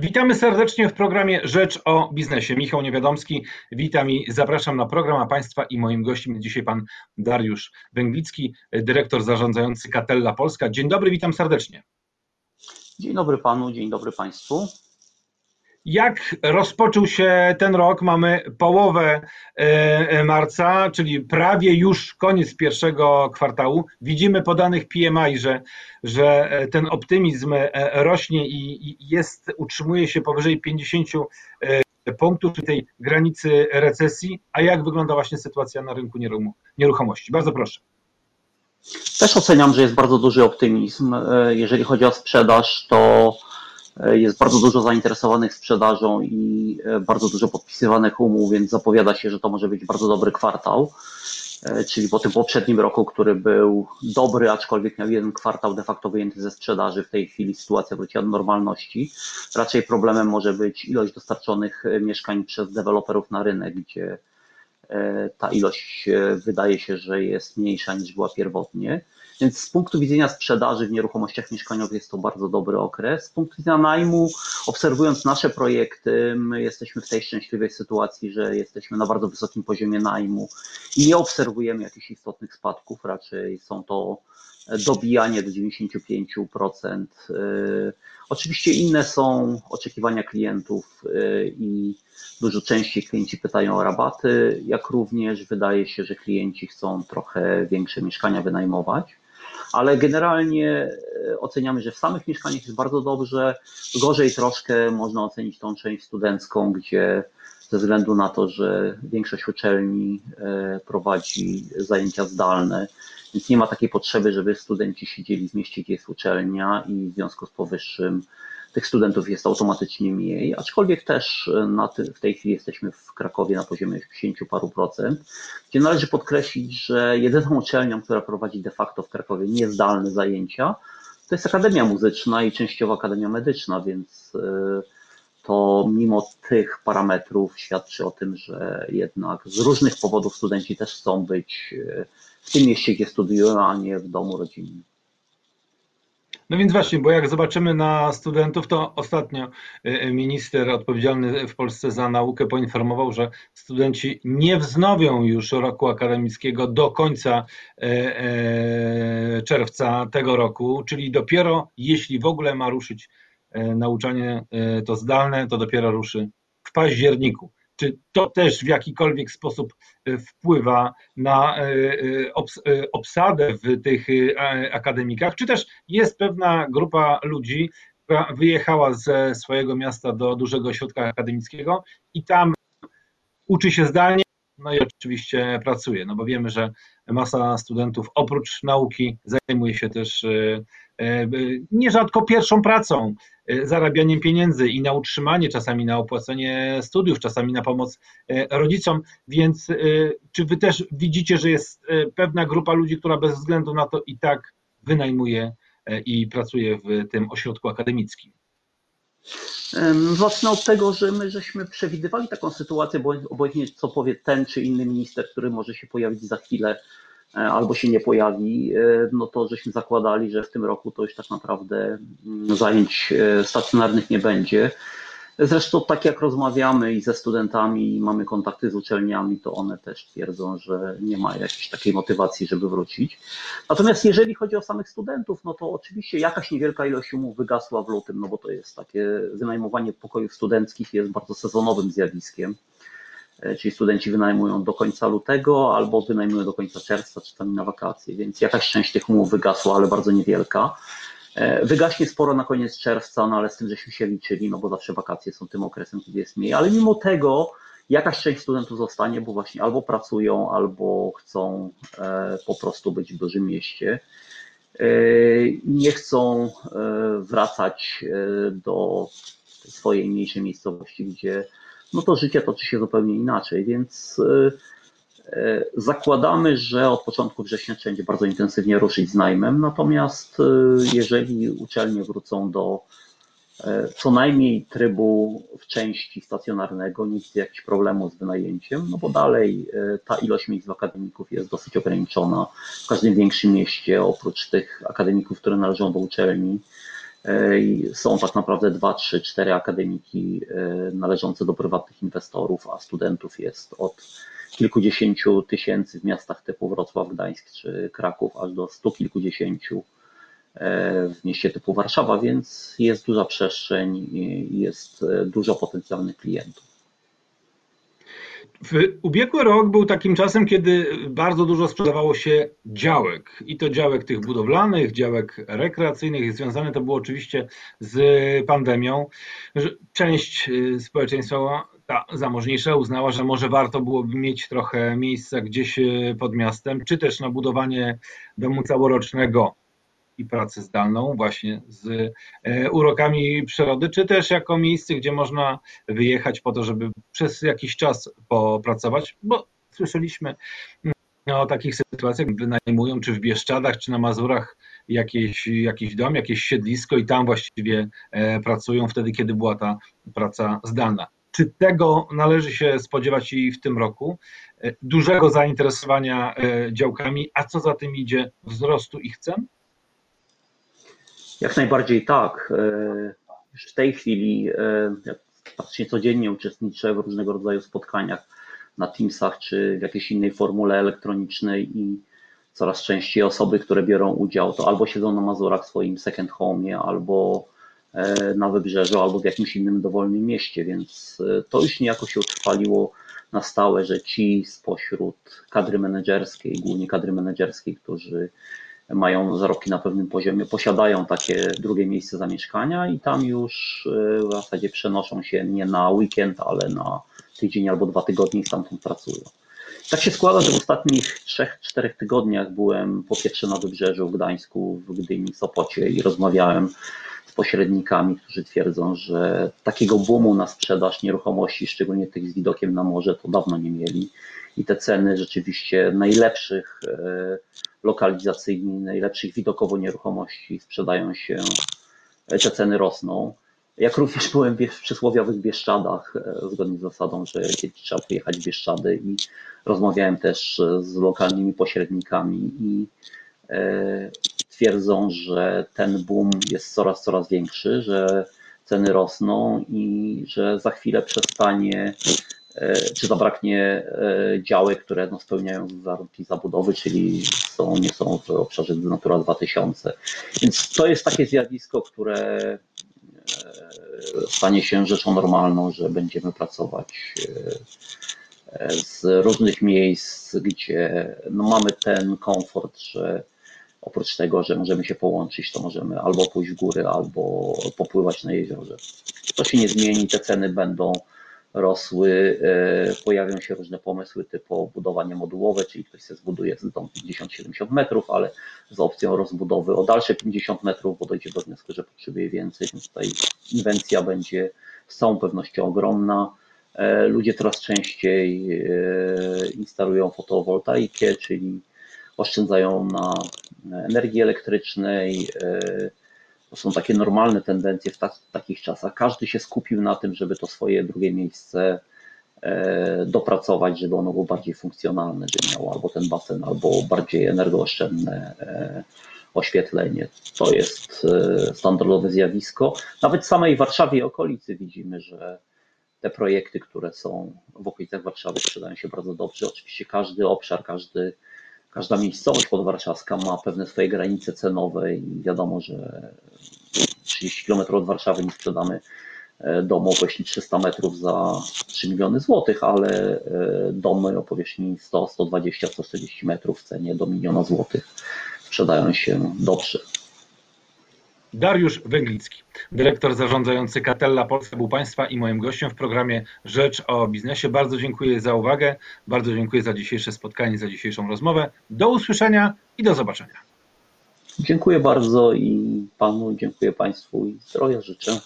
Witamy serdecznie w programie Rzecz o Biznesie. Michał Niewiadomski, witam i zapraszam na program, a Państwa i moim gościem jest dzisiaj Pan Dariusz Węglicki, dyrektor zarządzający Catella Polska. Dzień dobry, witam serdecznie. Dzień dobry Panu, dzień dobry Państwu. Jak rozpoczął się ten rok? Mamy połowę e, marca, czyli prawie już koniec pierwszego kwartału. Widzimy po danych PMI, że, że ten optymizm e, rośnie i jest, utrzymuje się powyżej 50 e, punktów tej granicy recesji. A jak wygląda właśnie sytuacja na rynku nieruchomości? Bardzo proszę. Też oceniam, że jest bardzo duży optymizm. Jeżeli chodzi o sprzedaż, to E, jest bardzo dużo zainteresowanych sprzedażą i e, bardzo dużo podpisywanych umów, więc zapowiada się, że to może być bardzo dobry kwartał. E, czyli po tym poprzednim roku, który był dobry, aczkolwiek miał jeden kwartał de facto wyjęty ze sprzedaży, w tej chwili sytuacja wróciła do normalności. Raczej problemem może być ilość dostarczonych mieszkań przez deweloperów na rynek, gdzie ta ilość wydaje się, że jest mniejsza niż była pierwotnie. Więc z punktu widzenia sprzedaży w nieruchomościach mieszkaniowych jest to bardzo dobry okres. Z punktu widzenia najmu, obserwując nasze projekty, my jesteśmy w tej szczęśliwej sytuacji, że jesteśmy na bardzo wysokim poziomie najmu i nie obserwujemy jakichś istotnych spadków, raczej są to dobijanie do 95%. Oczywiście inne są oczekiwania klientów i dużo częściej klienci pytają o rabaty, jak również wydaje się, że klienci chcą trochę większe mieszkania wynajmować ale generalnie e, oceniamy, że w samych mieszkaniach jest bardzo dobrze. Gorzej troszkę można ocenić tą część studencką, gdzie ze względu na to, że większość uczelni e, prowadzi zajęcia zdalne, więc nie ma takiej potrzeby, żeby studenci siedzieli w mieście, gdzie jest uczelnia i w związku z powyższym tych studentów jest automatycznie mniej, aczkolwiek też e, ty, w tej chwili jesteśmy w Krakowie na poziomie 50 paru procent, gdzie należy podkreślić, że jedyną uczelnią, która prowadzi de facto w Krakowie niezdalne zajęcia, to jest Akademia Muzyczna i częściowo Akademia Medyczna, więc e, to mimo tych parametrów świadczy o tym, że jednak z różnych powodów studenci też chcą być e, w tym mieście, gdzie studiują, a nie w domu rodzinnym. No więc właśnie, bo jak zobaczymy na studentów, to ostatnio y, y, minister odpowiedzialny w Polsce za naukę poinformował, że studenci nie wznowią już roku akademickiego do końca e, czerwca tego roku, czyli dopiero jeśli w ogóle ma ruszyć nauczanie to zdalne, to dopiero ruszy w październiku. Czy to też w jakikolwiek sposób e, wpływa na e, e, obsadę w tych akademikach, czy też jest pewna grupa ludzi, która wyjechała ze swojego miasta do dużego ośrodka akademickiego i tam uczy się zdalnie, no i oczywiście pracuje, no bo wiemy, że masa studentów oprócz nauki zajmuje się też nierzadko pierwszą pracą, E, zarabianiem pieniędzy i na utrzymanie, czasami na opłacenie studiów, czasami na pomoc e, rodzicom. Więc e, czy wy też widzicie, że jest pewna grupa ludzi, która bez względu na to i tak wynajmuje i pracuje w tym ośrodku akademickim? Zacznę od tego, że my żeśmy przewidywali taką sytuację, bo obojętnie co powie ten czy inny minister, który może się pojawić za chwilę E, albo się nie pojawi, e, no to żeśmy zakładali, że w tym roku to już tak naprawdę mm, zajęć e, stacjonarnych nie będzie. Zresztą tak jak rozmawiamy i ze studentami i mamy kontakty z uczelniami, to one też twierdzą, że nie ma jakiejś takiej motywacji, żeby wrócić. Natomiast jeżeli chodzi o samych studentów, no to oczywiście jakaś niewielka ilość umów wygasła w lutym, no bo to jest takie wynajmowanie pokojów studenckich jest bardzo sezonowym zjawiskiem. E, czyli studenci wynajmują do końca lutego albo wynajmują do końca czerwca, czy tam na wakacje, więc jakaś część tych umów wygasła, ale bardzo niewielka. E, wygaśnie sporo na koniec czerwca, no ale z tym, żeśmy się liczyli, no bo zawsze wakacje są tym okresem, kiedy jest mniej, ale mimo tego jakaś część studentów zostanie, bo właśnie albo pracują, albo chcą e, po prostu być w dużym mieście. Nie chcą wracać do swojej mniejszej miejscowości, gdzie no to życie toczy się zupełnie inaczej, więc e, e, zakładamy, że od początku września będzie bardzo intensywnie ruszyć z najmem, natomiast e, jeżeli uczelnie wrócą do co najmniej trybu w części stacjonarnego, nie widzę jakichś problemów z wynajęciem, no bo dalej ta ilość miejsc w akademików jest dosyć ograniczona. W każdym większym mieście, oprócz tych akademików, które należą do uczelni Są tak naprawdę dwa, trzy, cztery akademiki należące do prywatnych inwestorów, a studentów jest od kilkudziesięciu tysięcy w miastach typu Wrocław, Gdańsk czy Kraków, aż do stu kilkudziesięciu w mieście typu Warszawa, więc jest duża przestrzeń jest dużo potencjalnych klientów. W ubiegły rok był takim czasem, kiedy bardzo dużo sprzedawało się działek. I to działek tych budowlanych, działek rekreacyjnych. Związane to było oczywiście z pandemią. Część y, społeczeństwa ta zamożniejsza uznała, że może warto byłoby mieć trochę miejsca gdzieś y, pod miastem, czy też na budowanie domu całorocznego i pracę zdalną właśnie z e, urokami przyrody, czy też jako miejsce, gdzie można wyjechać po to, żeby przez jakiś czas popracować, bo słyszeliśmy mm, o takich sytuacjach, wynajmują czy w Bieszczadach, czy na Mazurach jakieś, jakiś dom, jakieś siedlisko i tam właściwie e, pracują wtedy, kiedy była ta praca zdalna. Czy tego należy się spodziewać i w tym roku? E, dużego zainteresowania działkami, a co za tym idzie, wzrostu ich cen? Jak najbardziej tak. E, już w tej chwili e, praktycznie codziennie uczestniczę w różnego rodzaju spotkaniach na Teamsach czy w jakiejś innej formule elektronicznej i coraz częściej osoby, które biorą udział, to albo siedzą na Mazurach w swoim second home, albo e, na Wybrzeżu, albo w jakimś innym dowolnym mieście, więc to już niejako się utrwaliło na stałe, że ci spośród kadry menedżerskiej, głównie kadry menedżerskiej, którzy mają zarobki na pewnym poziomie, posiadają takie drugie miejsce zamieszkania i tam już e, w zasadzie przenoszą się nie na weekend, ale na tydzień albo dwa tygodnie i stamtąd pracują. Tak się składa, że w ostatnich trzech, czterech tygodniach byłem po pierwsze na Wybrzeżu, w Gdańsku, w Gdyni, Sopocie i rozmawiałem z pośrednikami, którzy twierdzą, że takiego boomu na sprzedaż nieruchomości, szczególnie tych z widokiem na morze, to dawno nie mieli i te ceny rzeczywiście najlepszych e, lokalizacyjnych, najlepszych widokowo nieruchomości sprzedają się, e, te ceny rosną. Jak również byłem w przysłowiowych Bieszczadach, e, zgodnie z zasadą, że kiedyś trzeba pojechać w Bieszczady i rozmawiałem też z lokalnymi pośrednikami i twierdzą, że ten boom jest coraz, coraz większy, że ceny rosną i że za chwilę przestanie E, czy zabraknie e, działek, które no, spełniają warunki zabudowy, czyli są, nie są w obszarze Natura 2000. Więc to jest takie zjawisko, które e, stanie się rzeczą normalną, że będziemy pracować z różnych miejsc, gdzie no, mamy ten komfort, że oprócz tego, że możemy się połączyć, to możemy albo pójść w góry, albo popływać na jeziorze. To się nie zmieni, te ceny będą rosły, e, pojawią się różne pomysły typu budowanie modułowe, czyli ktoś sobie zbuduje dom 50-70 metrów, ale z opcją rozbudowy o dalsze 50 metrów, bo dojdzie do wniosku, że potrzebuje więcej, więc tutaj inwencja będzie z całą pewnością ogromna. E, ludzie coraz częściej e, instalują fotowoltaikę, czyli oszczędzają na energii elektrycznej, to są takie normalne tendencje w, ta, w takich czasach. Każdy się skupił na tym, żeby to swoje drugie miejsce e, dopracować, żeby ono było bardziej funkcjonalne, żeby miało albo ten basen, albo bardziej energooszczędne e, oświetlenie. To jest e, standardowe zjawisko. Nawet w samej Warszawie i okolicy widzimy, że te projekty, które są w okolicach Warszawy sprzedają się bardzo dobrze. Oczywiście każdy obszar, każdy każda miejscowość podwarszawska ma pewne swoje granice cenowe i wiadomo, że 30 km od Warszawy nie sprzedamy e, domu o powierzchni 300 metrów za 3 miliony złotych, ale e, domy o powierzchni 100, 120, 140 metrów w cenie do miliona złotych sprzedają się dobrze. Dariusz Węglicki, dyrektor zarządzający Catella Polska był Państwa i moim gościem w programie Rzecz o Biznesie. Bardzo dziękuję za uwagę, bardzo dziękuję za dzisiejsze spotkanie, za dzisiejszą rozmowę. Do usłyszenia i do zobaczenia. Dziękuję bardzo i Panu, dziękuję Państwu i zdrowia życzę.